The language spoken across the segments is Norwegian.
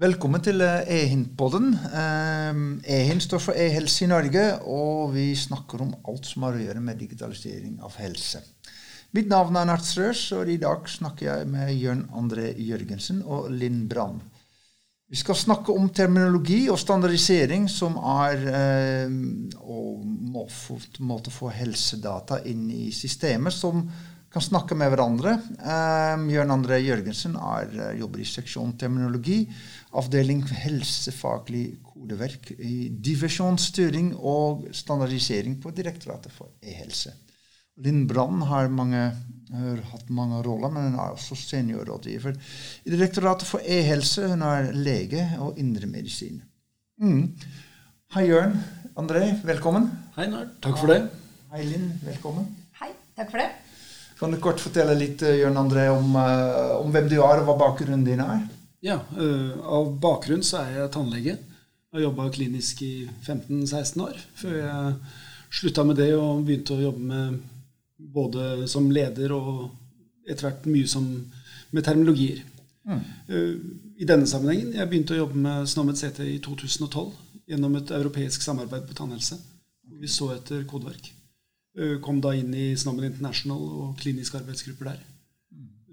Velkommen til EHIN-podden. EHIN står for e-helse i Norge, og vi snakker om alt som har å gjøre med digitalisering av helse. Mitt navn er Nart Strøs, og i dag snakker jeg med Jørn André Jørgensen og Linn Brann. Vi skal snakke om terminologi og standardisering, som er eh, å få helsedata inn i systemet som kan snakke med hverandre. Um, Jørn André Jørgensen er, jobber i seksjon terminologi, avdeling helsefaglig kodeverk i divisjonsstyring og standardisering på Direktoratet for e-helse. Linn Brann har, mange, har hatt mange roller, men hun er også seniorrådgiver i Direktoratet for e-helse. Hun er lege og indremedisin. Mm. Hei, Jørn André. Velkommen. Hei, Nard. Takk for det. Hei, Linn. Velkommen. Hei. Takk for det. Kan du kort fortelle litt, Jørn André, om, uh, om hvem du er, og hva bakgrunnen din er? Ja, uh, Av bakgrunn så er jeg tannlege. Jeg har jobba klinisk i 15-16 år før jeg slutta med det og begynte å jobbe med både som leder og etter hvert mye som, med terminologier. Mm. I denne sammenhengen jeg begynte å jobbe med Snommet CT i 2012 gjennom et europeisk samarbeid på tannhelse. Vi så etter kodeverk. Uh, kom da inn i SNOMED International og kliniske arbeidsgrupper der.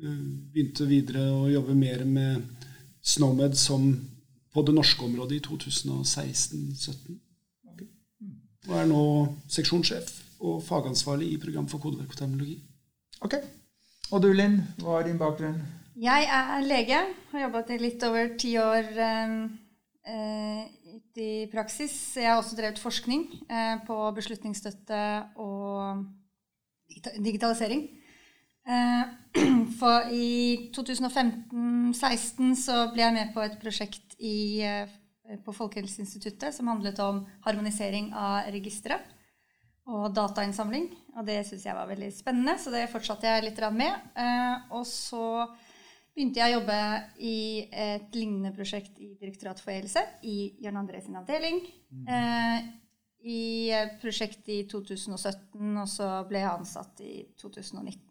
Uh, begynte videre å jobbe mer med SNOMED som på det norske området i 2016-2017. Og er nå seksjonssjef og fagansvarlig i program for kodeverk og terminologi. Ok. Og du, Linn, hva er din bakgrunn? Jeg er lege. Har jobbet i litt over ti år eh, i praksis. Jeg har også drevet forskning eh, på beslutningsstøtte og digitalisering. Eh, for i 2015-16 så ble jeg med på et prosjekt i, eh, på Folkehelseinstituttet som handlet om harmonisering av registre og datainnsamling. Og det syns jeg var veldig spennende, så det fortsatte jeg litt med. Eh, og så begynte jeg å jobbe i et lignende prosjekt i Direktoratet for e-helse, i Jørn André sin avdeling. Mm. Eh, I prosjektet i 2017, og så ble jeg ansatt i 2019.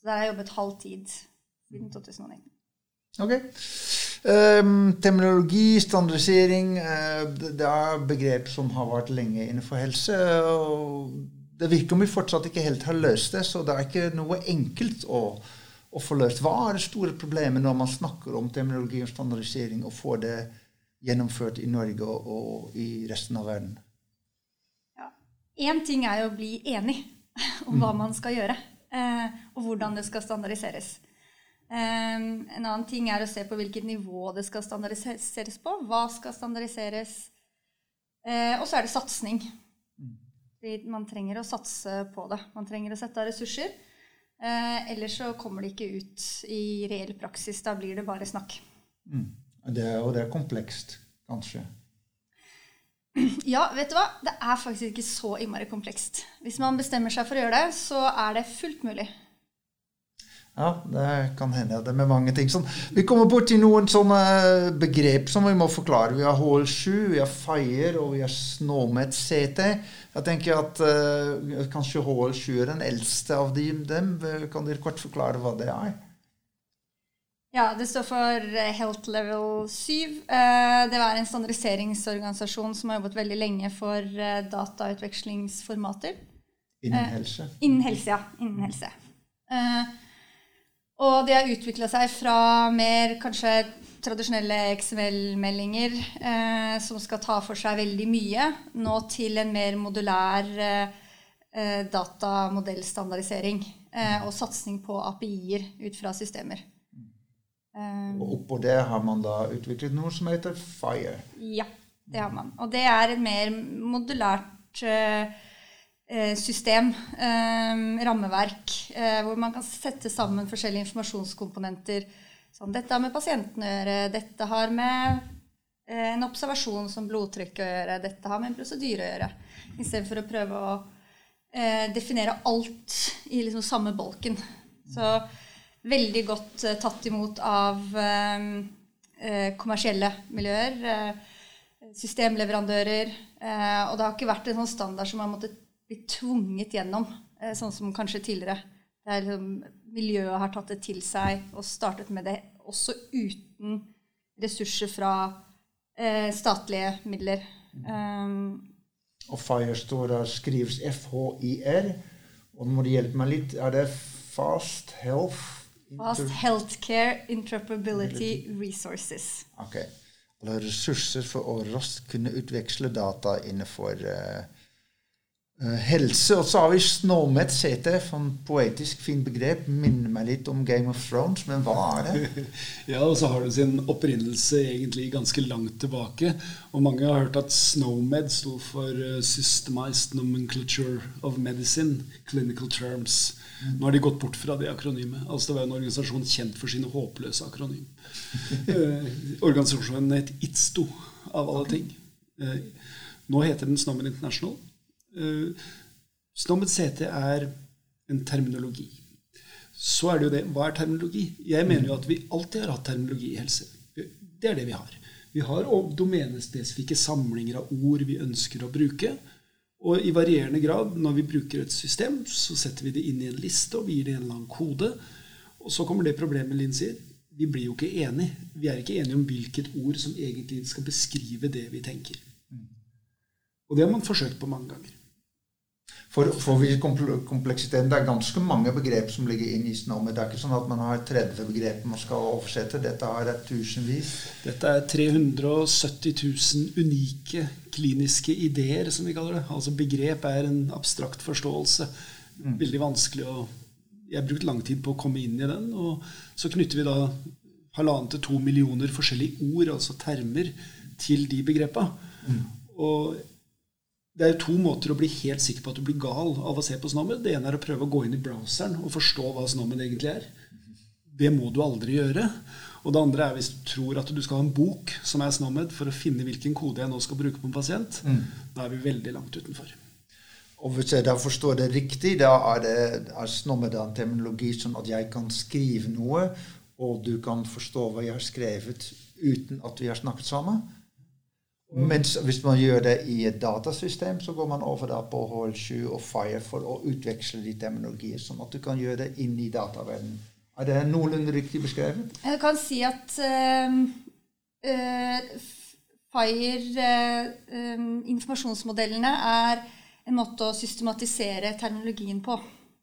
Så der har jeg jobbet halv tid siden 2019. Ok. Um, terminologi, standardisering, uh, det er begrep som har vært lenge innenfor helse. og Det virker som vi fortsatt ikke helt har løst det, så det er ikke noe enkelt å, å få løst. Hva er det store problemet når man snakker om terminologi og standardisering, og får det gjennomført i Norge og, og i resten av verden? Én ting er jo å bli enig om hva man skal gjøre, uh, og hvordan det skal standardiseres. Um, en annen ting er å se på hvilket nivå det skal standardiseres på. Hva skal standardiseres? Uh, og så er det satsing. Mm. Man trenger å satse på det. Man trenger å sette av ressurser. Uh, ellers så kommer det ikke ut i reell praksis. Da blir det bare snakk. Mm. Det er, og det er komplekst, kanskje? Ja, vet du hva? Det er faktisk ikke så innmari komplekst. Hvis man bestemmer seg for å gjøre det, så er det fullt mulig. Ja, det kan hende det med mange ting. Sånn, vi kommer borti noen sånne begrep som vi må forklare. Vi har HL7, vi har FIRE og vi har Snåmet CT. Jeg tenker at uh, kanskje HL7 er den eldste av dem. Kan dere kort forklare hva det er? Ja, det står for eh, Health Level 7. Eh, det var en standardiseringsorganisasjon som har jobbet veldig lenge for datautvekslingsformater. Innen helse? Innen helse, ja. Innen helse. Og de har utvikla seg fra mer kanskje tradisjonelle XML-meldinger eh, som skal ta for seg veldig mye, nå til en mer modulær eh, datamodellstandardisering eh, og satsing på API-er ut fra systemer. Um, og oppå det har man da utviklet noe som heter FIRE. Ja, det har man. Og det er et mer modulært eh, Eh, system, eh, rammeverk, eh, hvor man kan sette sammen forskjellige informasjonskomponenter. Sånn, dette har med pasienten å gjøre, dette har med en observasjon som blodtrykk å gjøre, dette har med en prosedyre å gjøre. Istedenfor å prøve å eh, definere alt i liksom samme bolken. Så veldig godt eh, tatt imot av eh, kommersielle miljøer, systemleverandører. og det har ikke vært en sånn standard som har måttet blitt tvunget gjennom, eh, sånn som kanskje tidligere. Liksom, miljøet har tatt det til seg og startet med det også uten ressurser fra eh, statlige midler. Um, og der, skrives FHIR. Og nå må du hjelpe meg litt. Er det Fast Health? Fast Healthcare Interoperability Resources. Ok. Eller ressurser for å raskt kunne utveksle data innenfor Eh, helse. Og så har vi Snowmet for en poetisk fint begrep. Minner meg litt om Game of Thrones, men hva er det? ja, og så har det sin opprinnelse egentlig ganske langt tilbake. Og mange har hørt at SNOWMED sto for eh, Systemized Nomenclature of Medicine, Clinical Terms. Nå har de gått bort fra det akronymet. Altså Det var en organisasjon kjent for sine håpløse akronym. eh, organisasjonen het ITSTO, av alle ting. Eh, nå heter den SNOWMED International. Uh, Snobbet CT er en terminologi. Så er det jo det Hva er terminologi? Jeg mener jo at vi alltid har hatt terminologi i helse. Det er det vi har. Vi har domenespesifikke samlinger av ord vi ønsker å bruke. Og i varierende grad, når vi bruker et system, så setter vi det inn i en liste, og vi gir det en eller annen kode. Og så kommer det problemet Linn sier. Vi blir jo ikke enige. Vi er ikke enige om hvilket ord som egentlig skal beskrive det vi tenker. Og det har man forsøkt på mange ganger. For, for kompleksiteten, Det er ganske mange begrep som ligger inn i SNOME. Det er ikke sånn at man har 30 begreper man skal oversette. Dette har et tusenvis. Dette er 370 000 unike kliniske ideer, som vi kaller det. Altså Begrep er en abstrakt forståelse. Mm. Veldig vanskelig å Jeg har brukt lang tid på å komme inn i den. Og så knytter vi da halvannen til to millioner forskjellige ord, altså termer, til de begrepa. Mm. Og det er jo to måter å bli helt sikker på at du blir gal av å se på Snowman. Det ene er å prøve å gå inn i browseren og forstå hva Snowman egentlig er. Det må du aldri gjøre. Og det andre er hvis du tror at du skal ha en bok som er Snowmed, for å finne hvilken kode jeg nå skal bruke på en pasient. Mm. Da er vi veldig langt utenfor. Og hvis jeg da forstår det riktig, da er det er Snowmed en terminologi sånn at jeg kan skrive noe, og du kan forstå hva jeg har skrevet uten at vi har snakket sammen? Mens hvis man gjør det i et datasystem, så går man over da på HL7 og Fire for å utveksle de terminologier, sånn at du kan gjøre det inn i dataverdenen. Er det noenlunde riktig beskrevet? Jeg kan si at uh, uh, Fire uh, informasjonsmodellene er en måte å systematisere terminologien på.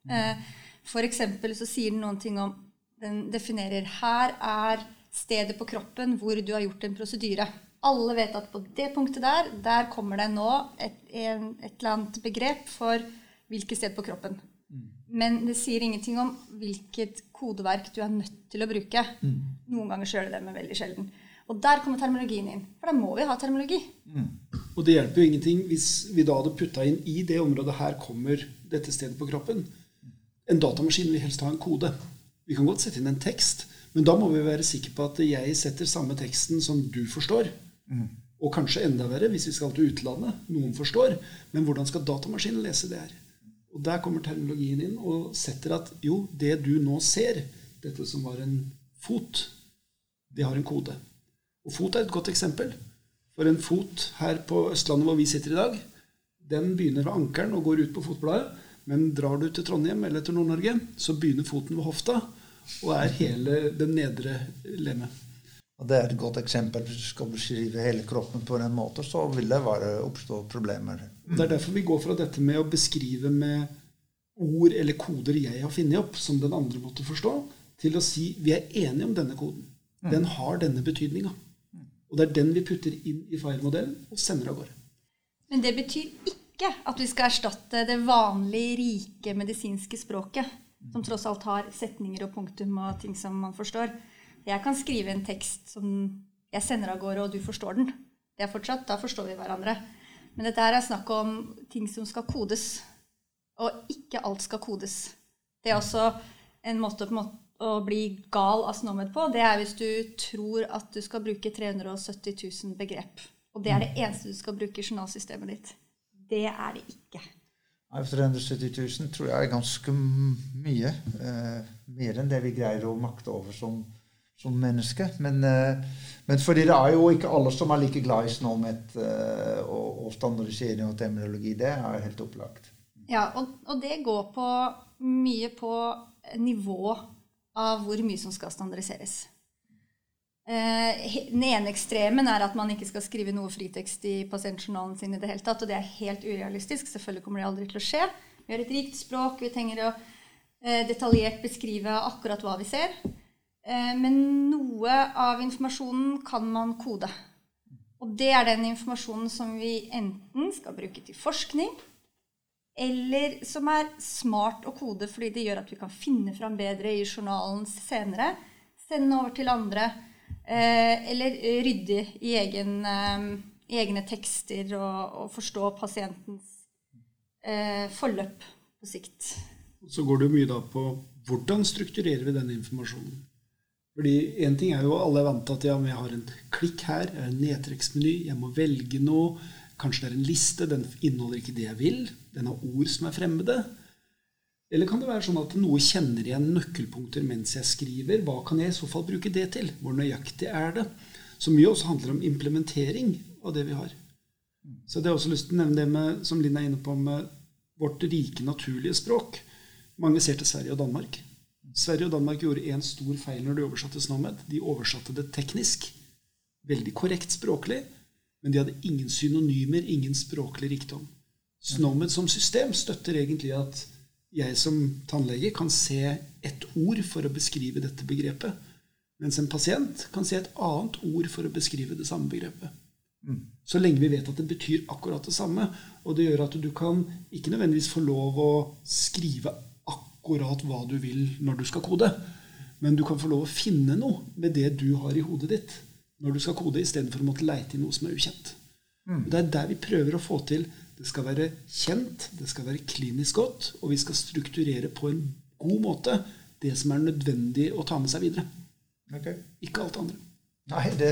Uh, for eksempel så sier den noen ting om Den definerer her er stedet på kroppen hvor du har gjort en prosedyre. Alle vet at på det punktet der, der kommer det nå et, en, et eller annet begrep for hvilket sted på kroppen. Mm. Men det sier ingenting om hvilket kodeverk du er nødt til å bruke. Mm. Noen ganger så gjør det det, men veldig sjelden. Og der kommer terminologien inn. For da må vi ha terminologi. Mm. Og det hjelper jo ingenting hvis vi da hadde putta inn i det området her kommer dette stedet på kroppen. En datamaskin vil helst ha en kode. Vi kan godt sette inn en tekst, men da må vi være sikre på at jeg setter samme teksten som du forstår. Og kanskje enda verre hvis vi skal til utlandet. Noen forstår. Men hvordan skal datamaskinen lese det her? Og Der kommer terminologien inn og setter at jo, det du nå ser, dette som var en fot, det har en kode. Og fot er et godt eksempel. For en fot her på Østlandet hvor vi sitter i dag, den begynner ved ankelen og går ut på fotbladet. Men drar du til Trondheim eller til Nord-Norge, så begynner foten ved hofta og er hele det nedre lemmet. Og Det er et godt eksempel. Hvis du skal beskrive hele kroppen på den måten, så vil det være oppstå problemer. Det er derfor vi går fra dette med å beskrive med ord eller koder jeg har funnet opp, som den andre måtte forstå, til å si vi er enige om denne koden. Mm. Den har denne betydninga. Og det er den vi putter inn i FIRE-modellen og sender av gårde. Men det betyr ikke at vi skal erstatte det vanlige, rike medisinske språket, som tross alt har setninger og punktum og ting som man forstår. Jeg kan skrive en tekst som jeg sender av gårde, og du forstår den. Det er fortsatt, Da forstår vi hverandre. Men dette her er snakk om ting som skal kodes. Og ikke alt skal kodes. Det er også en måte, en måte å bli gal av Snowmed på. Det er hvis du tror at du skal bruke 370 000 begrep. Og det er det eneste du skal bruke i journalsystemet ditt. Det er det ikke. 370 000 tror jeg er ganske mye. Eh, mer enn det vi greier å makte over som som menneske. Men, eh, men, fordi det er jo ikke alle som er like glad i Snowmet eh, og, og standardisering og terminologi. Det er helt opplagt. Ja, og, og, det går på mye på nivå av hvor mye som skal standardiseres. Eh, den ene ekstremen er at man ikke skal skrive noe fritekst i pasientjournalen sin i det hele tatt, og det er helt urealistisk. Selvfølgelig kommer det aldri til å skje. Vi har et rikt språk, vi trenger å detaljert beskrive akkurat hva vi ser. Eh, men noe av informasjonen kan man kode. Og det er den informasjonen som vi enten skal bruke til forskning, eller som er smart å kode fordi det gjør at vi kan finne fram bedre i journalen senere, sende over til andre, eh, eller rydde i, egen, eh, egne tekster og, og forstå pasientens forløp på sikt. Så går det mye da på hvordan strukturerer vi denne informasjonen. Fordi en ting er jo alle er vant til at ja, jeg har en klikk her, jeg har en nedtrekksmeny, jeg må velge noe. Kanskje det er en liste, den inneholder ikke det jeg vil. Den har ord som er fremmede. Eller kan det være sånn at noe kjenner igjen nøkkelpunkter mens jeg skriver? Hva kan jeg i så fall bruke det til? Hvor nøyaktig er det? Så mye også handler om implementering av det vi har. Så det er også lyst til å nevne det med, som Linn er inne på, med vårt rike, naturlige språk. Mange ser til Sverige og Danmark. Sverige og Danmark gjorde en stor feil når de oversatte Snowmed. De oversatte det teknisk. Veldig korrekt språklig, men de hadde ingen synonymer, ingen språklig rikdom. Snowmed som system støtter egentlig at jeg som tannlege kan se ett ord for å beskrive dette begrepet, mens en pasient kan se et annet ord for å beskrive det samme begrepet. Mm. Så lenge vi vet at det betyr akkurat det samme. Og det gjør at du kan ikke nødvendigvis få lov å skrive akkurat hva du vil når du skal kode. Men du kan få lov å finne noe med det du har i hodet ditt når du skal kode, istedenfor å måtte leite i noe som er ukjent. Mm. Det er der vi prøver å få til det skal være kjent, det skal være klinisk godt, og vi skal strukturere på en god måte det som er nødvendig å ta med seg videre. Okay. Ikke alt andre. Nei, det,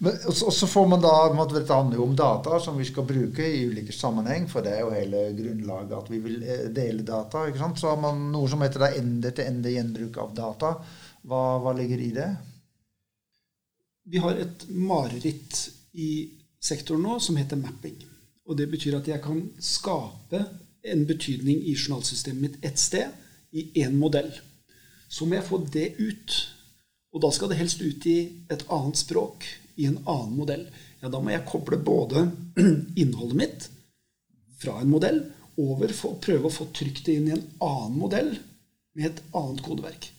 Og så får man da det handler jo om data som vi skal bruke i ulike sammenheng. For det er jo hele grunnlaget at vi vil eh, dele data. ikke sant? Så har man noe som heter ende-til-ende gjenbruk av data. Hva, hva, ligger i det? Vi har et mareritt i sektoren nå som heter mapping. Og det betyr at jeg kan skape en betydning i journalsystemet mitt ett sted, i én modell. Så må jeg få det ut og da skal det helst ut i et annet språk, i en annen modell. Ja, da må jeg koble både innholdet mitt fra en modell over for å prøve å få trykt det inn i en annen modell med et annet kodeverk.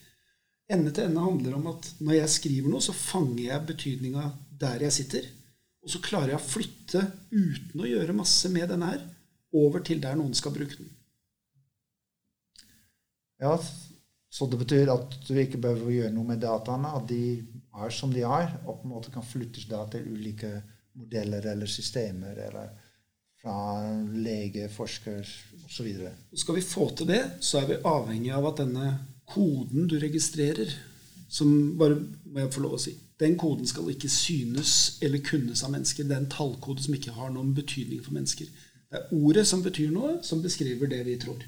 Ende til ende handler om at når jeg skriver noe, så fanger jeg betydninga der jeg sitter. Og så klarer jeg å flytte, uten å gjøre masse med denne her, over til der noen skal bruke den. Ja, så det betyr at du ikke behøver å gjøre noe med dataene, at de er som de er, og på en måte kan flyttes da til ulike modeller eller systemer, eller fra lege, forsker osv. Skal vi få til det, så er vi avhengig av at denne koden du registrerer, som bare må jeg få lov å si den koden skal ikke synes eller kunnes av mennesker. Det er en tallkode som ikke har noen betydning for mennesker. Det er ordet som betyr noe, som beskriver det vi tror.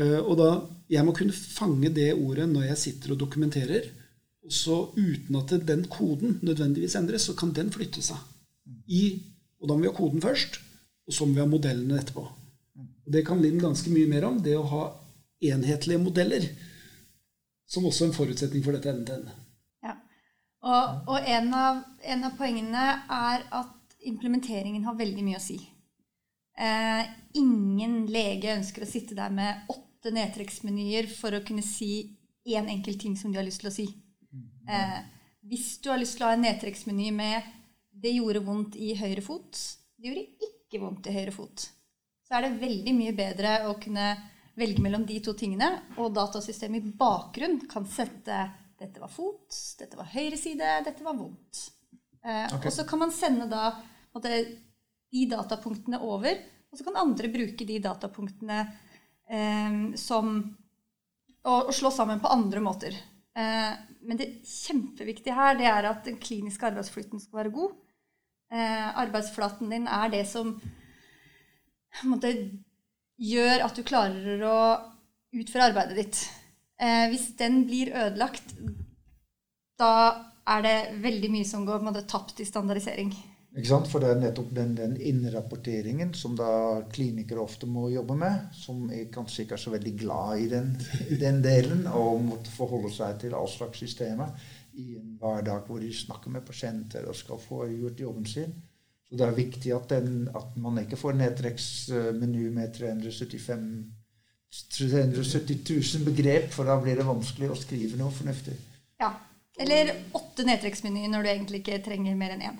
Eh, og da, Jeg må kunne fange det ordet når jeg sitter og dokumenterer. Og så uten at den koden nødvendigvis endres, så kan den flytte seg. I, og da må vi ha koden først, og så må vi ha modellene etterpå. Og Det kan Linn ganske mye mer om. Det å ha enhetlige modeller. Som også er en forutsetning for dette ende-til-ende. Ja. Og, og en, av, en, av, poengene er at implementeringen har veldig mye å si. Eh, ingen lege ønsker å sitte der med åtte åtte nedtrekksmenyer for å kunne si én enkelt ting som de har lyst til å si. Eh, hvis du har lyst til å ha en nedtrekksmeny med 'det gjorde vondt i høyre fot', det gjorde ikke vondt i høyre fot, så er det veldig mye bedre å kunne velge mellom de to tingene, og datasystemet i bakgrunn kan sette 'dette var fot', 'dette var høyre side', 'dette var vondt'. Eh, okay. Og så kan man sende da de datapunktene over, og så kan andre bruke de datapunktene som å, å, slå sammen på andre måter. Eh, men det kjempeviktige her det er at den kliniske arbeidsflyten skal være god. Eh, arbeidsflaten din er det som måte, gjør at du klarer å utføre arbeidet ditt. Hvis den blir ødelagt, da er det veldig mye som går måte, tapt i standardisering. For det er nettopp den, den innrapporteringen som da klinikere ofte må jobbe med, som er kanskje ikke er så veldig glad i den, den delen, og måtte forholde seg til all slags systemer. i en hverdag hvor de snakker med pasienter og skal få gjort jobben sin. Så det er viktig at, den, at man ikke får nedtrekksmeny med 375 370 000 begrep, for da blir det vanskelig å skrive noe fornuftig. Ja. Eller åtte nedtrekksmenyer når du egentlig ikke trenger mer enn én.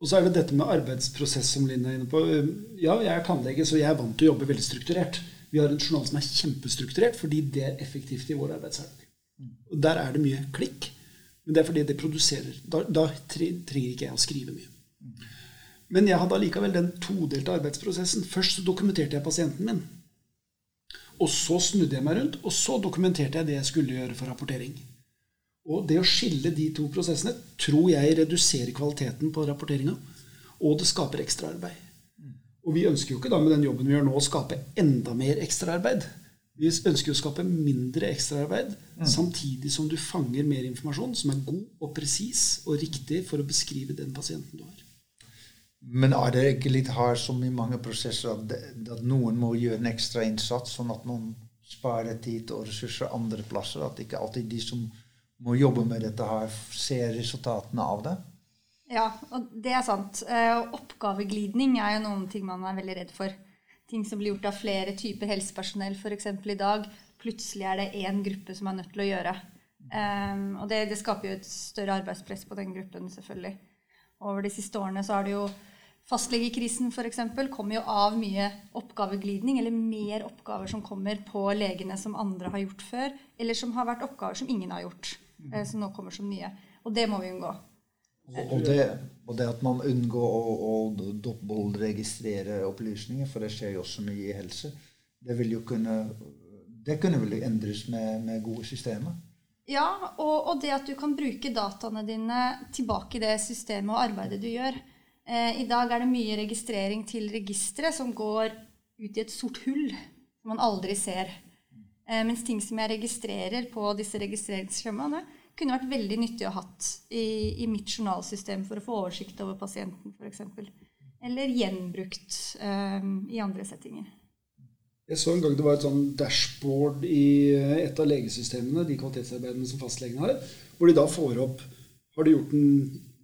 Og så er det dette med arbeidsprosess som Linn er inne på. Ja, jeg er tannlege, så jeg er vant til å jobbe veldig strukturert. Vi har en journal som er kjempestrukturert fordi det er effektivt i vår arbeidshverdag. Og der er det mye klikk. Men det er fordi det produserer. Da, da trenger ikke jeg å skrive mye. Men jeg hadde allikevel den todelte arbeidsprosessen. Først så dokumenterte jeg pasienten min. Og så snudde jeg meg rundt, og så dokumenterte jeg det jeg skulle gjøre for rapportering. Og det å skille de to prosessene tror jeg reduserer kvaliteten på rapporteringa. Og det skaper ekstraarbeid. Og vi ønsker jo ikke da med den jobben vi gjør nå, å skape enda mer ekstraarbeid. Vi ønsker å skape mindre ekstraarbeid, mm. samtidig som du fanger mer informasjon som er god og presis og riktig for å beskrive den pasienten du har. Men er det ikke litt hardt som i mange prosesser at, at, noen må gjøre en ekstra innsats, sånn at noen sparer tid og ressurser andre plasser? At ikke alltid de som må jobbe med dette, her, se resultatene av det? Ja, og det er sant. Eh, oppgaveglidning er jo noen ting man er veldig redd for. Ting som blir gjort av flere typer helsepersonell f.eks. i dag. Plutselig er det én gruppe som er nødt til å gjøre. Um, og det, det, skaper jo et større arbeidspress på den gruppen, selvfølgelig. Over de siste årene så har det jo Fastlegekrisen f.eks. kommer jo av mye oppgaveglidning, eller mer oppgaver som kommer på legene som andre har gjort før, eller som har vært oppgaver som ingen har gjort, eh, som nå kommer som nye. Og det må vi unngå. Og det, og det at man unngår å, å dobbeltregistrere opplysninger, for det skjer jo også mye i helse, det, vil jo kunne, det kunne vel endres med, med gode systemer? Ja, og, og, det at du kan bruke dataene dine tilbake i det systemet og arbeidet du gjør. Eh, I dag er det mye registrering til registeret som går ut i et sort hull som man aldri ser. Eh, mens ting som jeg registrerer på disse registreringsskjemaene, kunne vært veldig nyttig å ha hatt i, i, mitt journalsystem for å få oversikt over pasienten f.eks. Eller gjenbrukt um, i andre settinger. Jeg så en gang det var et sånn dashboard i et av legesystemene, de kvalitetsarbeidene som fastlegene har, hvor de da får opp Har du gjort en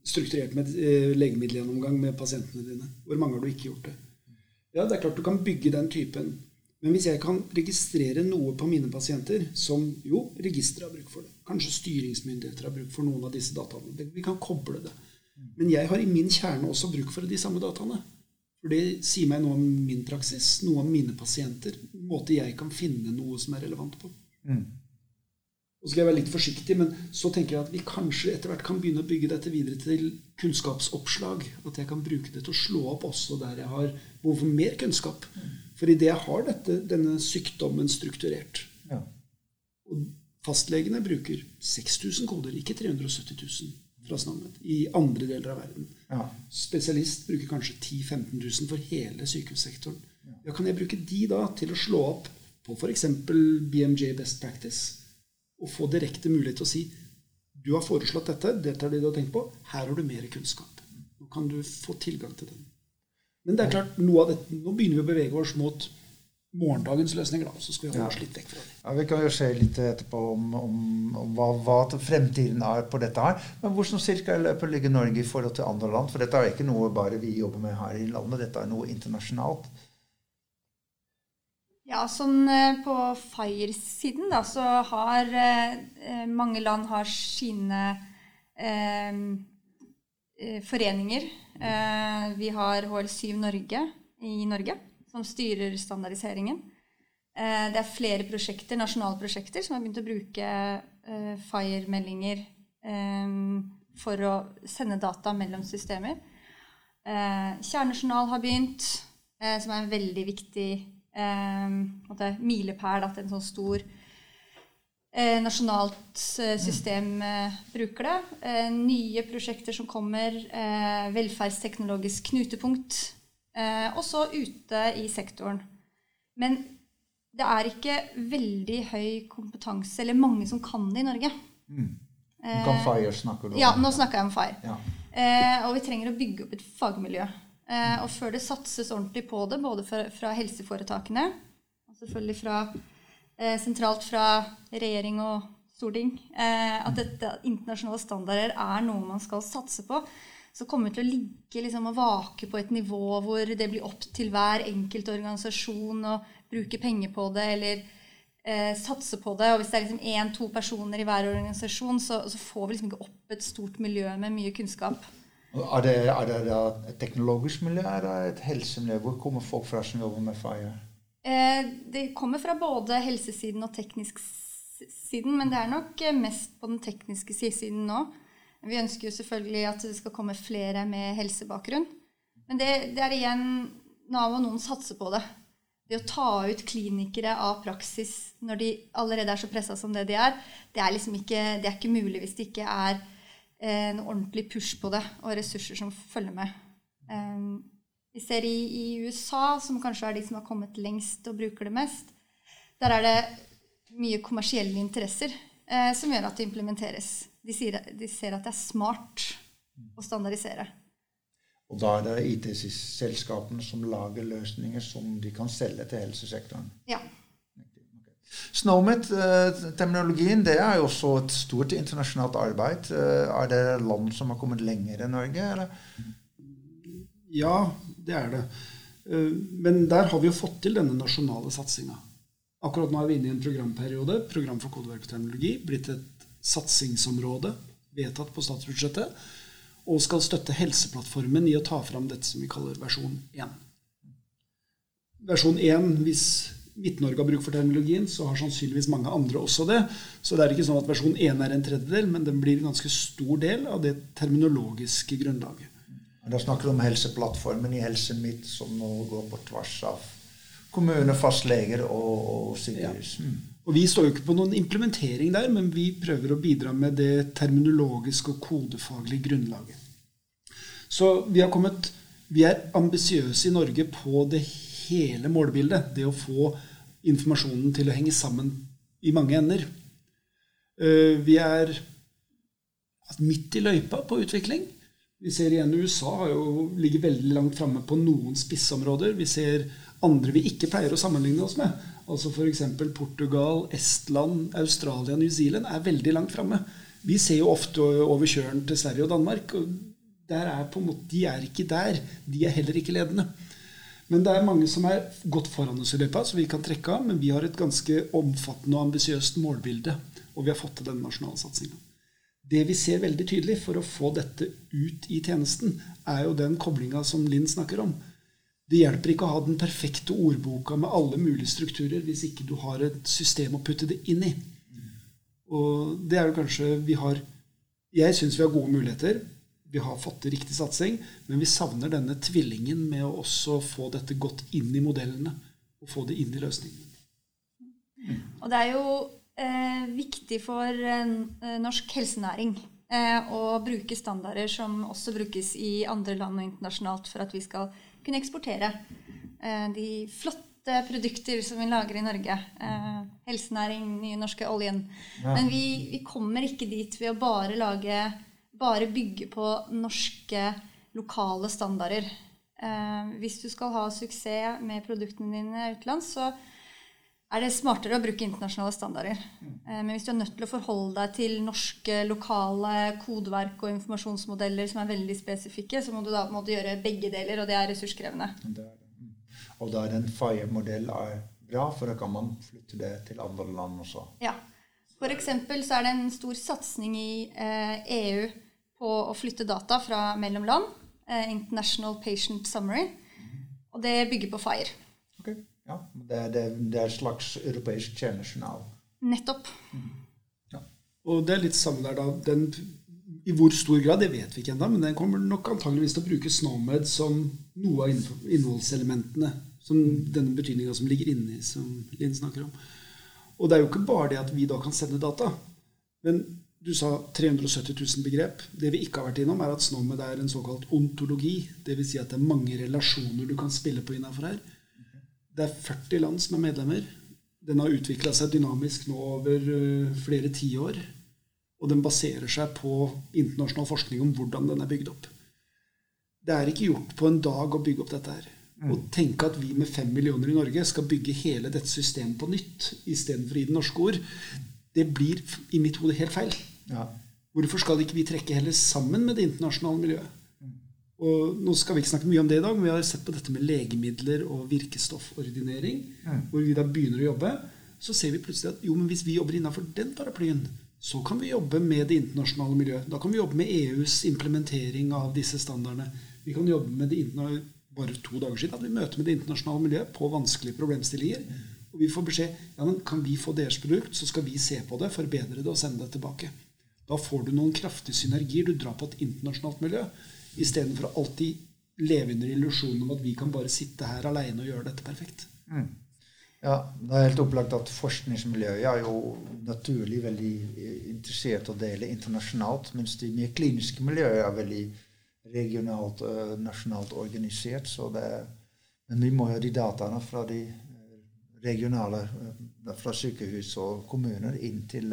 strukturert med eh, legemiddelgjennomgang med pasientene dine. Hvor mange har du ikke gjort det? Ja, det er klart du kan bygge den typen. Men hvis jeg kan registrere noe på mine pasienter som jo, registeret har bruk for det, kanskje styringsmyndigheter har bruk for noen av disse dataene Vi kan koble det. Men jeg har i min kjerne også bruk for de samme dataene. For det sier meg noe om min praksis, noe om mine pasienter. En måte jeg kan finne noe som er relevant på. Mm. Og så skal jeg være litt forsiktig, men så tenker jeg at vi kanskje etter hvert kan begynne å bygge dette videre til kunnskapsoppslag. At jeg kan bruke det til å slå opp også der jeg har behov for mer kunnskap. For idet det har dette, denne sykdommen strukturert ja. Og fastlegene bruker 6000 koder, ikke 370 000 fra Snammet, i andre deler av verden. Ja. Spesialist bruker kanskje 10 000-15 000 for hele sykehussektoren. Ja, kan jeg bruke de da til å slå opp på f.eks. BMJ Best Practice? og få direkte mulighet til å si du har foreslått dette, dette er det du har tenkt på, her har du mer kunnskap. Nå kan du få tilgang til den. Men det er klart, noe av dette, nå begynner vi å bevege oss mot morgendagens løsninger. da, Så skal vi holde oss litt vekk fra det. Ja, Vi kan jo se litt etterpå om, om, om hva, hva, fremtiden er på dette her. Men hvor som cirka løper ligger Norge i forhold til andre land? For dette er ikke noe bare vi jobber med her i landet, dette er noe internasjonalt. Ja, sånn eh, På FIRE-siden da, så har eh, eh, mange land har sine eh, foreninger. Eh, vi har HL7 Norge i Norge, som styrer standardiseringen. Eh, det er flere prosjekter, nasjonale prosjekter som har begynt å bruke FIRE-meldinger for å sende data mellom systemer. Kjernejournal har begynt, som er en veldig viktig eh, milepæl at en sånn stor eh, nasjonalt eh, system eh, bruker det. Eh, nye prosjekter som kommer. Eh, velferdsteknologisk knutepunkt. og så ute i sektoren. Men det er ikke veldig høy kompetanse, eller mange som kan det i Norge. Mm. Kan FIRE snakker du om? Ja, nå snakker jeg om FIRE. Ja. og vi trenger å bygge opp et fagmiljø. Eh, og før det satses ordentlig på det, både fra, helseforetakene og selvfølgelig fra, eh, sentralt fra regjering og storting. Eh, at dette, internasjonale standarder er noe man skal satse på. Så kommer vi til å ligge liksom, og vake på et nivå hvor det blir opp til hver enkelt organisasjon å bruke penger på det eller eh, satse på det. Og hvis det er liksom én-to personer i hver organisasjon, så, så, får vi liksom ikke opp et stort miljø med mye kunnskap. Er det, er det et teknologisk miljø eller et helsemiljø? Hvor kommer folk fra som jobber med FIRE? Eh, det kommer fra både helsesiden og teknisk siden, men det er nok eh, mest på den tekniske siden nå. Vi ønsker jo selvfølgelig at det skal komme flere med helsebakgrunn. Men det, det er igjen Nav og noen satser på det. Det å ta ut klinikere av praksis når de allerede er så pressa som det de er, det er liksom ikke, det er ikke mulig hvis det ikke er eh, en ordentlig push på det og ressurser som følger med. Um, vi ser i, i, USA, som kanskje er de som har kommet lengst og bruker det mest, der er det mye kommersielle interesser eh, som gjør at det implementeres. De, sier, de, ser at det er smart å standardisere. Og da er det IT-selskapene som lager løsninger som de kan selge til helsesektoren? Ja. Snowmet-terminologien det er jo også et stort internasjonalt arbeid. Eh, er det land som har kommet lenger enn Norge? Eller? Ja, det er det. Eh, men der har vi jo fått til denne nasjonale satsinga. Akkurat nå er vi inne i en programperiode. Program for kodeverk. Blitt et satsingsområde vedtatt på statsbudsjettet. Og skal støtte Helseplattformen i å ta fram dette som vi kaller versjon 1. Versjon 1, hvis Midt-Norge har bruk for terminologien, så har sannsynligvis mange andre også det. Så det er ikke sånn at versjon 1 er en tredjedel, men den blir en ganske stor del av det terminologiske grunnlaget. Da snakker du om Helseplattformen i Helse Midt, som nå går på tvers av kommune, fastleger og, og sykehus. Ja. Mm. Og Vi står jo ikke på noen implementering der, men vi prøver å bidra med det terminologiske og kodefaglige grunnlaget. Så vi, har kommet, vi er ambisiøse i Norge på det hele målbildet. Det å få informasjonen til å henge sammen i mange ender. Eh, vi er midt i løypa på utvikling. Vi ser igjen USA har jo ligger veldig langt framme på noen spissområder. Vi ser andre vi ikke pleier å sammenligne oss med. Altså F.eks. Portugal, Estland, Australia, New Zealand er veldig langt framme. Vi ser jo ofte over kjøren til Sverige og Danmark. og er måte, De er ikke der. De er heller ikke ledende. Men det er mange som er godt foran oss i løypa, så vi kan trekke av. Men vi har et ganske omfattende og ambisiøst målbilde. Og vi har fått til den nasjonale satsinga. Det vi ser veldig tydelig for å få dette ut i tjenesten, er jo den koblinga som Linn snakker om. Det hjelper ikke å ha den perfekte ordboka med alle mulige strukturer hvis ikke du har et system å putte det inn i. Og det er jo kanskje vi har Jeg syns vi har gode muligheter. Vi har fått til riktig satsing, men vi savner denne tvillingen med å også få dette godt inn i modellene. Og få det inn i løsningen. Og det er jo viktig for eh, norsk helsenæring eh, å bruke standarder som også brukes i andre land og internasjonalt for at vi skal kunne eksportere eh, de flotte produkter som vi lager i Norge. Eh, helsenæring, nye norske oljen. Ja. Men vi, vi, kommer ikke dit ved å bare lage Bare bygge på norske, lokale standarder. Eh, hvis du skal ha suksess med produktene dine utenlands, så er det smartere å bruke internasjonale standarder. Men hvis du er nødt til å forholde deg til norske, lokale kodeverk og informasjonsmodeller som er veldig spesifikke, så må du da må du gjøre begge deler, og det er ressurskrevende. Det er det. Mm. Og da er en FIRE-modell bra, for da kan man flytte det til andre land også. Ja. Eksempel så er det en stor satsing i eh, EU på å flytte data fra mellom land. Eh, International Patient Summary. Og det bygger på FIRE. Okay. Ja, det, det, det er et slags europeisk tjenejournal. Nettopp. Mm. Ja. Og det er litt samme der, da. Den, I hvor stor grad, det vet vi ikke ennå, men den kommer nok antageligvis til å bruke SNOMED som noe av innholdselementene. Som denne betydninga som ligger inni, som Linn snakker om. Og det er jo ikke bare det at vi da kan sende data. Men du sa 370 000 begrep. Det vi ikke har vært innom, er at SNOMED er en såkalt ontologi. Dvs. Si at det er mange relasjoner du kan spille på innafor her. Det er 40 land som er medlemmer. Den har utvikla seg dynamisk nå over uh, flere tiår. Og den baserer seg på internasjonal forskning om hvordan den er bygd opp. Det er ikke gjort på en dag å bygge opp dette her. Å mm. tenke at vi med fem millioner i Norge skal bygge hele dette systemet på nytt istedenfor i det norske ord, det blir i mitt hode helt feil. Ja. Hvorfor skal ikke vi trekke heller sammen med det internasjonale miljøet? Og nå skal vi ikke snakke mye om det i dag, men vi har sett på dette med legemidler og virkestoffordinering. Hvor vi da begynner å jobbe. Så ser vi plutselig at jo, men hvis vi jobber innafor den paraplyen, så kan vi jobbe med det internasjonale miljøet. Da kan vi jobbe med EUs implementering av disse standardene. Vi kan jobbe med det internasjonale Bare to dager siden hadde vi møte med det internasjonale miljøet på vanskelige problemstillinger. Og vi får beskjed ja, men kan vi få deres produkt, så skal vi se på det, forbedre det og sende det tilbake. Da får du noen kraftige synergier. Du drar på et internasjonalt miljø istedenfor å alltid leve under illusjonen om at vi kan bare sitte her aleine og gjøre dette perfekt. Mm. Ja, Det er helt opplagt at forskningsmiljøet er jo naturlig veldig interessert å dele internasjonalt, mens de mer kliniske miljøet er veldig regionalt og nasjonalt organisert. det men vi må ha de dataene fra de regionale, fra sykehus og kommuner inn til,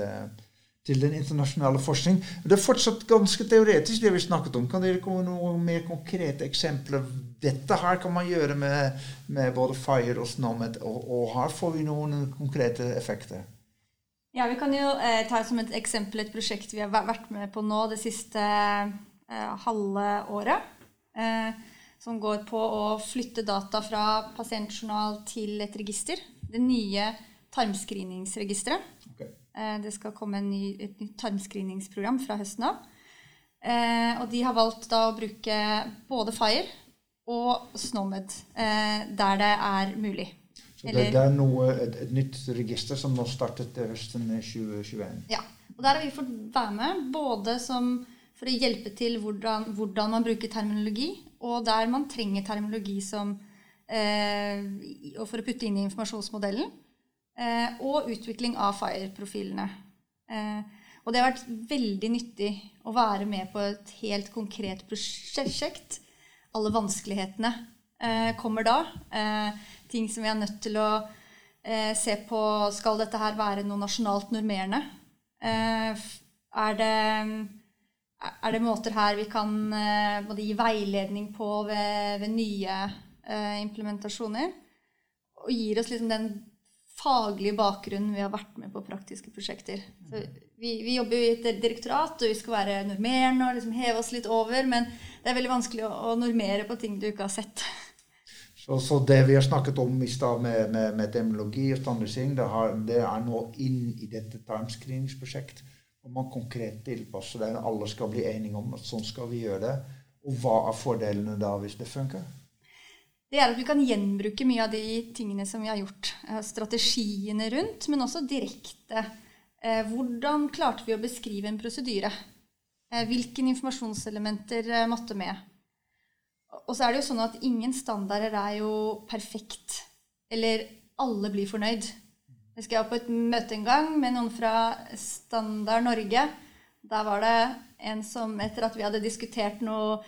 til den internasjonale forskning. Det er fortsatt ganske teoretisk, det vi snakket om. Kan dere komme noen mer konkrete eksempler? Dette her kan man gjøre med, med både FIRE og SNOMED, og, og, her får vi noen konkrete effekter. Ja, Vi kan jo eh, ta som et eksempel et prosjekt vi har vært med på nå det siste eh, halve året. Eh, som går på å flytte data fra pasientjournal til et register det nye tarmscreeningsregisteret. Okay. Eh, det skal komme ny, et nytt tarmscreeningsprogram fra høsten av. Eh, og de har valgt da å bruke både Fire og SNOMED eh, der det er mulig. Så det, det er noe, et, et, nytt register som nå startet høsten 2021? Ja. Og der har vi fått være med, både som, for å hjelpe til hvordan, hvordan man bruker terminologi, og der man trenger terminologi som Eh, for å putte inn i informasjonsmodellen. Eh, og utvikling av FIRE-profilene. Eh, og det har vært veldig nyttig å være med på et helt konkret prosjekt. Alle vanskelighetene kommer da. ting som vi er nødt til å se på Skal dette her være noe nasjonalt normerende? er det er det måter her vi kan både gi veiledning på ved, ved nye eh, implementasjoner. Og gir oss liksom den faglige bakgrunnen vi har vært med på praktiske prosjekter. Så vi, vi jobber jo i et direktorat, og vi skal være normerende og liksom heve oss litt over. Men det er veldig vanskelig å, å normere på ting du ikke har sett. Så, så, det vi har snakket om i stad med, med, med demologi og standardisering, det, har, det, er nå inn i dette timescreeningsprosjektet. Og man konkret tilpasser det. Alle skal bli enige om at sånn skal vi gjøre det. Og hva er fordelene da hvis det funker? Det er at vi kan gjenbruke mye av de tingene som vi har gjort. Eh, strategiene rundt, men også direkte. Eh, hvordan klarte vi å beskrive en prosedyre? Eh, hvilke informasjonselementer måtte med? Og så er det jo sånn at ingen standarder er jo perfekt. Eller alle blir fornøyd. Jeg skal på et møte en gang med noen fra Standard Norge. Der var det en som etter at vi hadde diskutert noe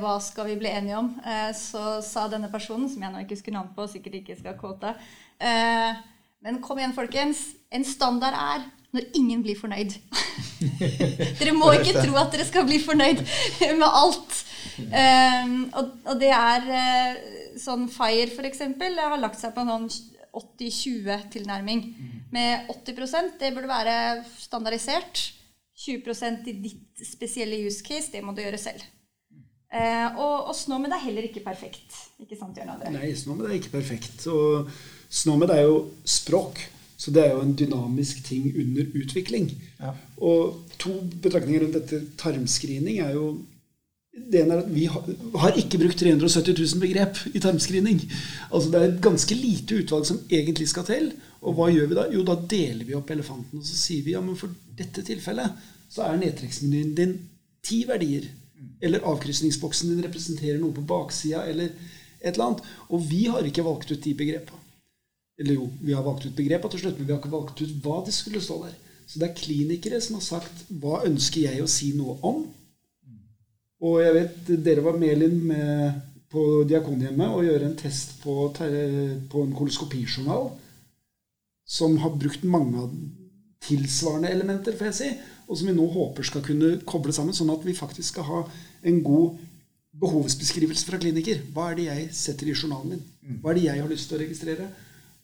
hva skal vi bli enige om? Eh, så sa denne personen, som jeg nå ikke husker navn på, sikkert ikke skal kåte eh, Men kom igjen, folkens. En standard er når ingen blir fornøyd. dere må ikke tro at dere skal bli fornøyd med alt. og, det er sånn FIRE, f.eks., har lagt seg på en sånn 80-20-tilnærming. Med 80% det burde være standardisert. 20% i ditt spesielle use case, det må du gjøre selv. Eh, og, og Snåmed er heller ikke perfekt. Ikke sant, Jørn André? Nei, Snåmed er ikke perfekt. Og Snåmed er jo språk. Så det er jo en dynamisk ting under utvikling. Ja. Og to betraktninger rundt dette tarmscreening er jo det ene er at Vi har ikke brukt 370 000 begrep i tarmscreening. Altså Det er et ganske lite utvalg som egentlig skal til. Og hva gjør vi da? Jo, da deler vi opp elefanten. Og så sier vi ja, men for dette tilfellet så er nedtrekksmenyen din ti verdier. Eller avkrysningsboksen din representerer noe på baksida, eller et eller annet. Og vi har ikke valgt ut de begrepa. Eller jo, vi har valgt ut begrepa til slutt, men vi har ikke valgt ut hva det skulle stå der. Så det er klinikere som har sagt hva ønsker jeg å si noe om. Og jeg vet dere var med, Linn, med på Diakonhjemmet og gjøre en test på, på en koloskopijournal som har brukt mange av tilsvarende elementer, får jeg si og som vi nå håper skal kunne koble sammen, sånn at vi faktisk skal ha en god behovsbeskrivelse fra kliniker. Hva er det jeg setter i journalen min? Hva er det jeg har lyst til å registrere?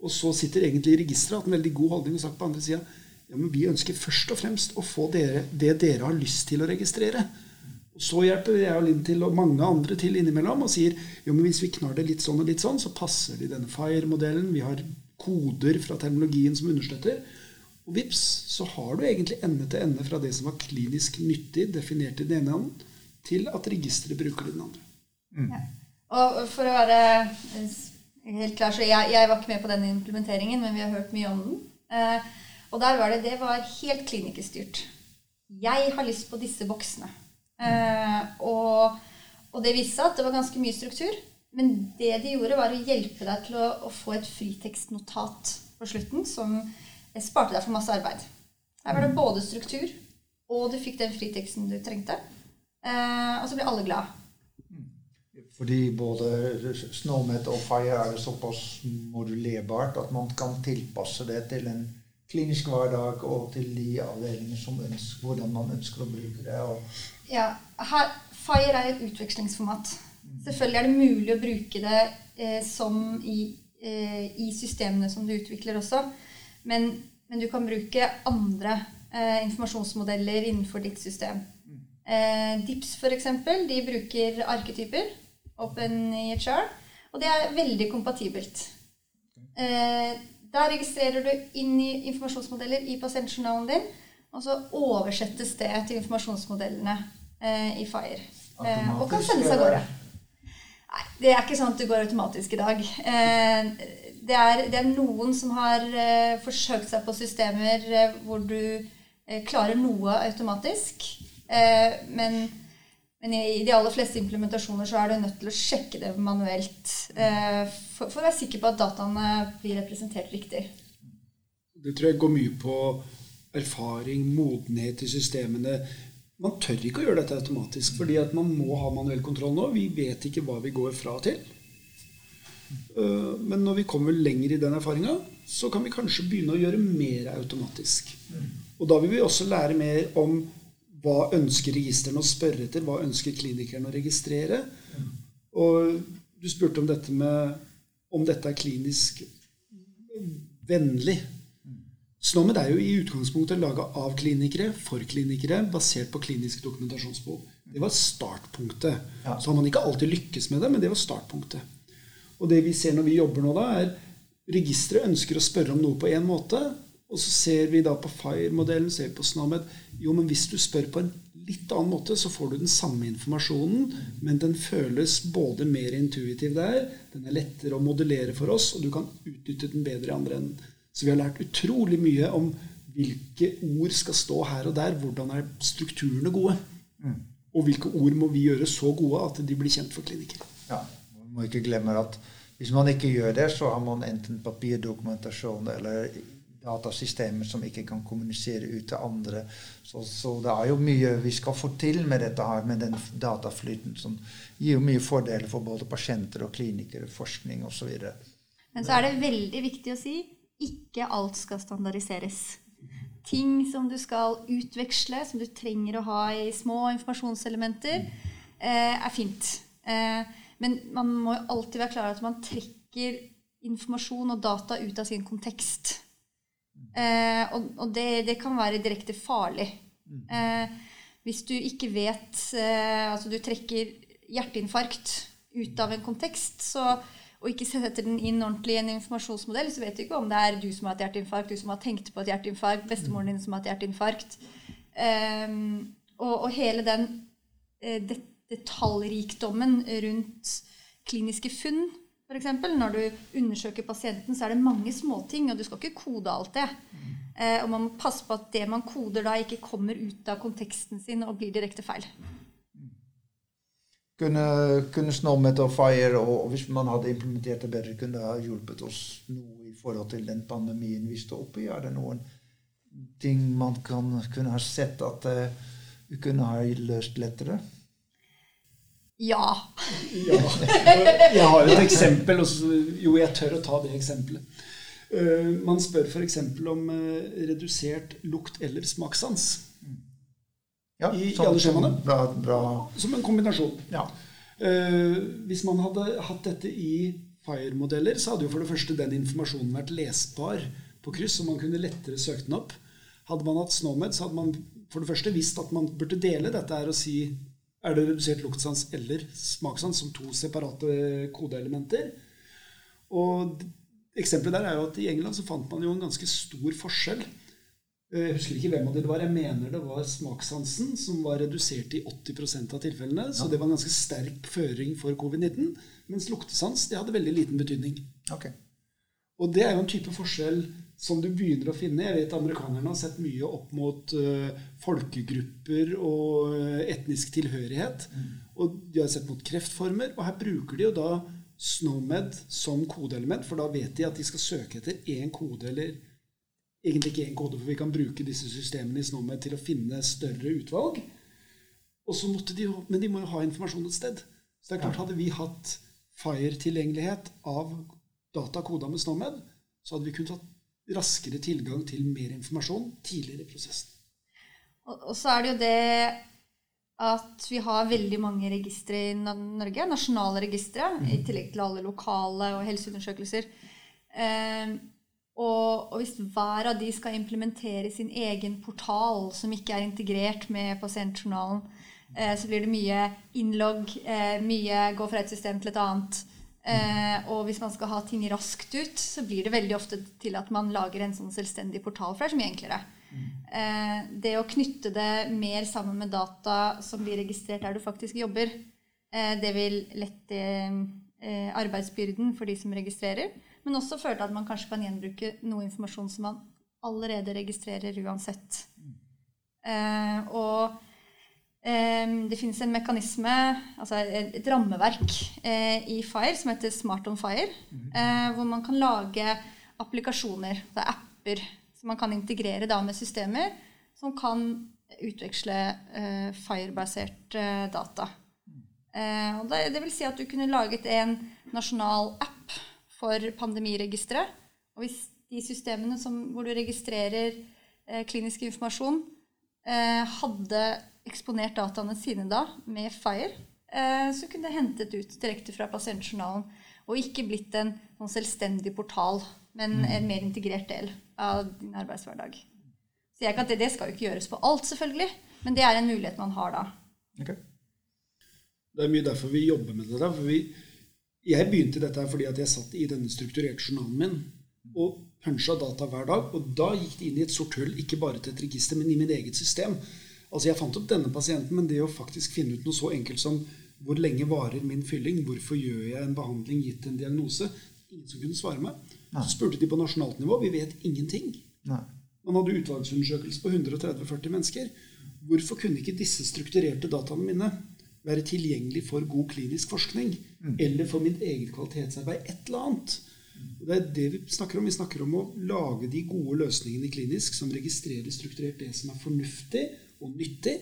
Og så sitter egentlig registeret hatt en veldig god holdning og sagt på andre sida ja, men vi ønsker først og fremst å få dere, det dere har lyst til å registrere. Og Så hjelper jeg og Linn til, og mange andre til innimellom, og sier jo, men hvis vi knar det litt sånn og litt sånn, så passer det i denne FIRE-modellen. Vi har koder fra terminologien som understøtter. Og vips, så har du egentlig ende til ende fra det som var klinisk nyttig, definert i den ene hånden, til at registeret bruker det den andre. Ja. Og for å være helt klar, så jeg, jeg var ikke med på den implementeringen, men vi har hørt mye om den. Eh, og der var det, det var helt klinikerstyrt. Jeg har lyst på disse boksene. Eh, og, og, det viste seg at det var ganske mye struktur. Men det de gjorde, var å hjelpe deg til å, å få et fritekstnotat på slutten som sparte deg for masse arbeid. Her var det både struktur, og du fikk den friteksten du trengte. Eh, og så ble alle glad. Fordi både Snowmet og Fire er det såpass modulerbart at man kan tilpasse det til en klinisk hverdag og til de avdelinger som ønsker, hvordan man ønsker å bruke det. ja, her, Fire er et utvekslingsformat. Selvfølgelig er det mulig å bruke det eh, som i, eh, i, systemene som du utvikler også. Men, men du kan bruke andre eh, informasjonsmodeller innenfor ditt system. Eh, DIPS f.eks. de bruker arketyper. OpenEHR. Og det er veldig kompatibelt. Eh, da registrerer du inn i informasjonsmodeller i pasientjournalen din, og så oversettes det til informasjonsmodellene eh, i FIRE. Eh, og kan sendes av gårde. Nei, det er ikke sånn at det går automatisk i dag. Eh, det, er, det, er, noen som har eh, forsøkt seg på systemer eh, hvor du klarer noe automatisk. men men i de aller fleste implementasjoner så er du nødt til å sjekke det manuelt for, for, å være sikker på at dataene blir representert riktig. Det tror jeg går mye på erfaring, modenhet i systemene. Man tør ikke å gjøre dette automatisk, fordi at man må ha manuell kontroll nå. Vi vet ikke hva vi går fra til. Eh, men når vi kommer lenger i den erfaringa, så kan vi kanskje begynne å gjøre mer automatisk. Og da vil vi også lære mer om hva ønsker registrene å spørre etter? Hva ønsker klinikeren å registrere? Og du spurte om dette med om dette er klinisk vennlig. SNOMED er jo i utgangspunktet laga av klinikere for klinikere basert på klinisk dokumentasjonsbehov. Det var startpunktet. Ja. Så har man ikke alltid lykkes med det, men det var startpunktet. Og det vi ser når vi jobber nå, da, er registeret ønsker å spørre om noe på én måte, og så ser vi da på FIRE-modellen, ser vi på Snamed Jo, men hvis du spør på en litt annen måte, så får du den samme informasjonen, men den føles både mer intuitiv der, den er lettere å modellere for oss, og du kan utnytte den bedre i andre enden. Så vi har lært utrolig mye om hvilke ord skal stå her og der, hvordan er strukturene gode. Mm. Og hvilke ord må vi gjøre så gode at de blir kjent for klinikere. Ja, Man må ikke glemme at hvis man ikke gjør det, så har man enten papirdokumentasjon eller datasystemer som ikke kan kommunisere ut til andre. Så, så, det er jo mye vi skal få til med dette her, med den dataflyten, som gir jo mye fordeler for både pasienter og klinikere, forskning osv. Men så er det veldig viktig å si ikke alt skal standardiseres. Ting som du skal utveksle, som du trenger å ha i små informasjonselementer, eh, er fint. Eh, men man må jo alltid være klar over at man trekker informasjon og data ut av sin kontekst. Eh, og, det, kan være direkte farlig. Hvis du ikke vet Altså du trekker hjerteinfarkt ut av en kontekst, så, og ikke setter den inn ordentlig i en informasjonsmodell, så vet du ikke om det er du som har et hjerteinfarkt, du som har tenkt på et hjerteinfarkt, bestemoren din som har et hjerteinfarkt. Um, og, og, hele den det, detaljrikdommen rundt kliniske funn f.eks. Når du undersøker pasienten, så er det mange småting, og du skal ikke kode alt det. Uh, og man må passe på at det man koder da, ikke kommer ut av konteksten sin og blir direkte feil. Kunne, kunne Snowmet og Fire, og, hvis man hadde implementert det bedre, kunne det ha hjulpet oss noe i forhold til den pandemien vi står oppe i? Er det noen ting man kan, kunne ha sett at uh, vi kunne ha løst lettere? Ja. ja. Jeg har et eksempel. jo, jeg tør å ta det eksempelet. Uh, man spør f.eks. om uh, redusert lukt- eller smakssans. Ja, I, i alle skjemaene. Som en kombinasjon. Ja. Uh, hvis man hadde hatt dette i FIRE-modeller, så hadde jo for det første den informasjonen vært lesbar på kryss, så man kunne lettere søkt den opp. Hadde man hatt SNOMED, så hadde man for det første visst at man burde dele dette her og si er det redusert luktsans eller smakssans som to separate kodeelementer. Og eksempelet der er jo at i England så fant man jo en ganske stor forskjell. Jeg husker ikke hvem av det var. Jeg mener det var smakssansen som var redusert i 80% av tilfellene. Så det var en ganske sterk føring for covid-19. Mens luktesans det hadde veldig liten betydning. Okay. Og det er jo en type forskjell som du begynner å finne. Jeg vet amerikanerne har sett mye opp mot uh, folkegrupper og uh, etnisk tilhørighet. Mm. Og de har sett mot kreftformer. Og her bruker de jo da SNOMED som kodeelement, for da vet de at de skal søke etter én kode, eller egentlig ikke én kode, for vi kan bruke disse systemene i SNOMED til å finne større utvalg. Og så måtte de, Men de må jo ha informasjon et sted. Så det er klart, hadde vi hatt FIRE-tilgjengelighet av data koda med SNOMED, så hadde vi kunnet hatt raskere tilgang til mer informasjon tidligere i prosessen. Og, og så er det jo det at vi har veldig mange registre i Norge, nasjonale registre, mm. i tillegg til alle lokale og helseundersøkelser. Eh, og, og, hvis hver av de skal implementere sin egen portal som ikke er integrert med pasientjournalen, eh, så blir det mye innlogg, eh, mye gå fra et system til et annet. Eh, og hvis man skal ha ting raskt ut, så blir det veldig ofte til at man lager en sånn selvstendig portal, for det er så mye enklere. Det å knytte det mer sammen med data som blir registrert der du faktisk jobber, eh, det vil lette eh, arbeidsbyrden for de som registrerer, men også føre at man kanskje kan gjenbruke noe informasjon som man allerede registrerer uansett. Mm. Eh, og det finnes en mekanisme, altså et rammeverk eh, i Fire som heter Smart on Fire, mm. hvor man kan lage applikasjoner, det er apper, som man kan integrere da med systemer som kan utveksle eh, Fire-basert data. Og det, det, vil si at du kunne laget en nasjonal app for pandemiregisteret. Og hvis de systemene som, hvor du registrerer klinisk informasjon, hadde eksponert dataene sine da med Fire, eh, så kunne det hentet ut direkte fra pasientjournalen. Og ikke blitt en noen selvstendig portal, men mm. en mer integrert del av din arbeidshverdag. Så jeg kan det, det skal jo ikke gjøres på alt, selvfølgelig, men det er en mulighet man har da. Okay. Det er mye derfor vi jobber med det. der, for vi, Jeg begynte dette her fordi at jeg satt i denne strukturerte journalen min og punsja data hver dag. Og da gikk det inn i et sort hull, ikke bare til et register, men i min eget system. Altså Jeg fant opp denne pasienten, men det å faktisk finne ut noe så enkelt som hvor lenge varer min fylling, hvorfor gjør jeg en behandling gitt en diagnose, ingen som kunne svare meg. Så spurte de på nasjonalt nivå. Vi vet ingenting. Nei. Man hadde utvalgsundersøkelse på 130-40 mennesker. Hvorfor kunne ikke disse strukturerte dataene mine være tilgjengelig for god klinisk forskning? Mm. Eller for mitt eget kvalitetsarbeid? Et eller annet. Og det er det vi snakker om. Vi snakker om å lage de gode løsningene klinisk som registrerer strukturert det som er fornuftig, og nyttig,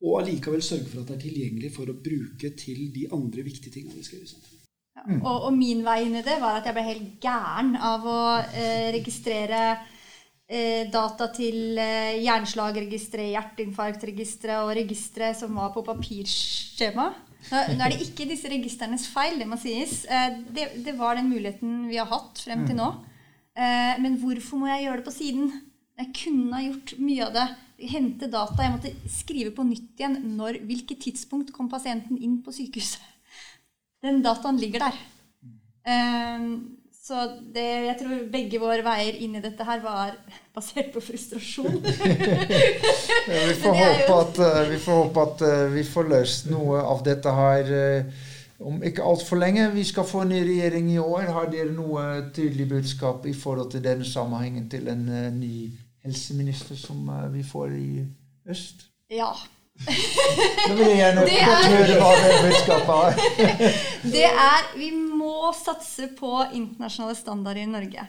og allikevel sørge for at det er tilgjengelig for å bruke til de andre viktige tingene vi skal gjøre. Ja, og, og, min vei inn i det var at jeg ble helt gæren av å eh, registrere data til eh, hjerneslagregistre, hjerteinfarktregistre og registre som var på papirskjema. Nå, er det ikke disse registrenes feil, det må sies. Eh, det, det, var den muligheten vi har hatt frem til mm. nå. Eh, men hvorfor må jeg gjøre det på siden? Jeg kunne ha gjort mye av det hente data. Jeg måtte skrive på nytt igjen når, hvilket tidspunkt kom pasienten inn på sykehuset. Den dataen ligger der. Så det, jeg tror begge våre veier inn i dette her var basert på frustrasjon. ja, vi, får jo... at, eh, vi, får håpe at, eh, vi får løst noe av dette her eh, om ikke altfor lenge. Vi skal få en ny regjering i år. Har dere noe tydelig budskap i forhold til denne sammenhengen til en ny helseminister som vi får i øst? Ja. Nå vil jeg gjerne godt høre hva det budskapet er. det er Vi må satse på internasjonale standarder i Norge.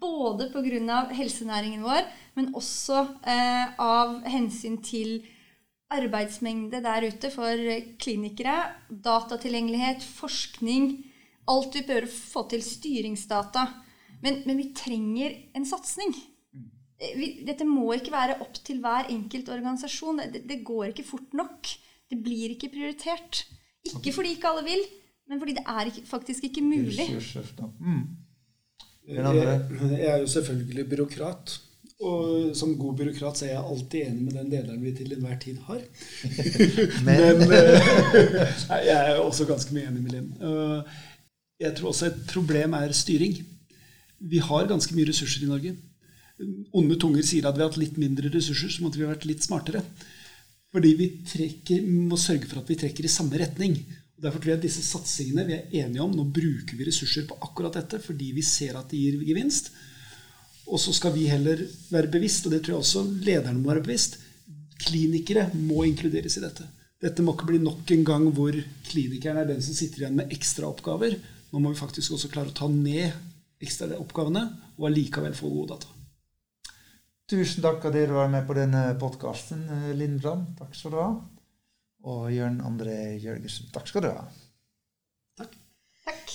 Både pga. helsenæringen vår, men også eh, av hensyn til arbeidsmengde der ute for klinikere. Datatilgjengelighet, forskning. Alt vi bør få til styringsdata. Men, men vi trenger en satsing. Eh, vi, dette må ikke være opp til hver enkelt organisasjon. Det, det, går ikke fort nok. Det blir ikke prioritert. Ikke fordi ikke alle vil, men fordi det er ikke, faktisk ikke mulig. Mm. Jeg, jeg, er jo selvfølgelig byråkrat. Og som god byråkrat så er jeg alltid enig med den lederen vi til enhver tid har. Men, Men eh, jeg er også ganske mye enig med Linn. Jeg tror også et problem er styring. Vi har ganske mye ressurser i Norge. Onde tunger sier at vi har hatt litt mindre ressurser, så måtte vi ha vært litt smartere. Fordi vi, trekker, må sørge for at vi trekker i samme retning. Og derfor tror jeg at disse satsingene vi er enige om, nå bruker vi ressurser på akkurat dette fordi vi ser at det gir gevinst. Og så skal vi heller være bevisst, og det tror jeg også lederne må være bevisst. Klinikere må inkluderes i dette. Dette må ikke bli nok en gang hvor klinikeren er den som sitter igjen med ekstraoppgaver. Nå må vi faktisk også klare å ta ned ekstraoppgavene og allikevel få gode data. Tusen takk at dere var med på denne podkasten, eh, Lindbrand. Takk skal du ha. Og Jørn André Jørgensen. Takk skal du ha. Takk. takk.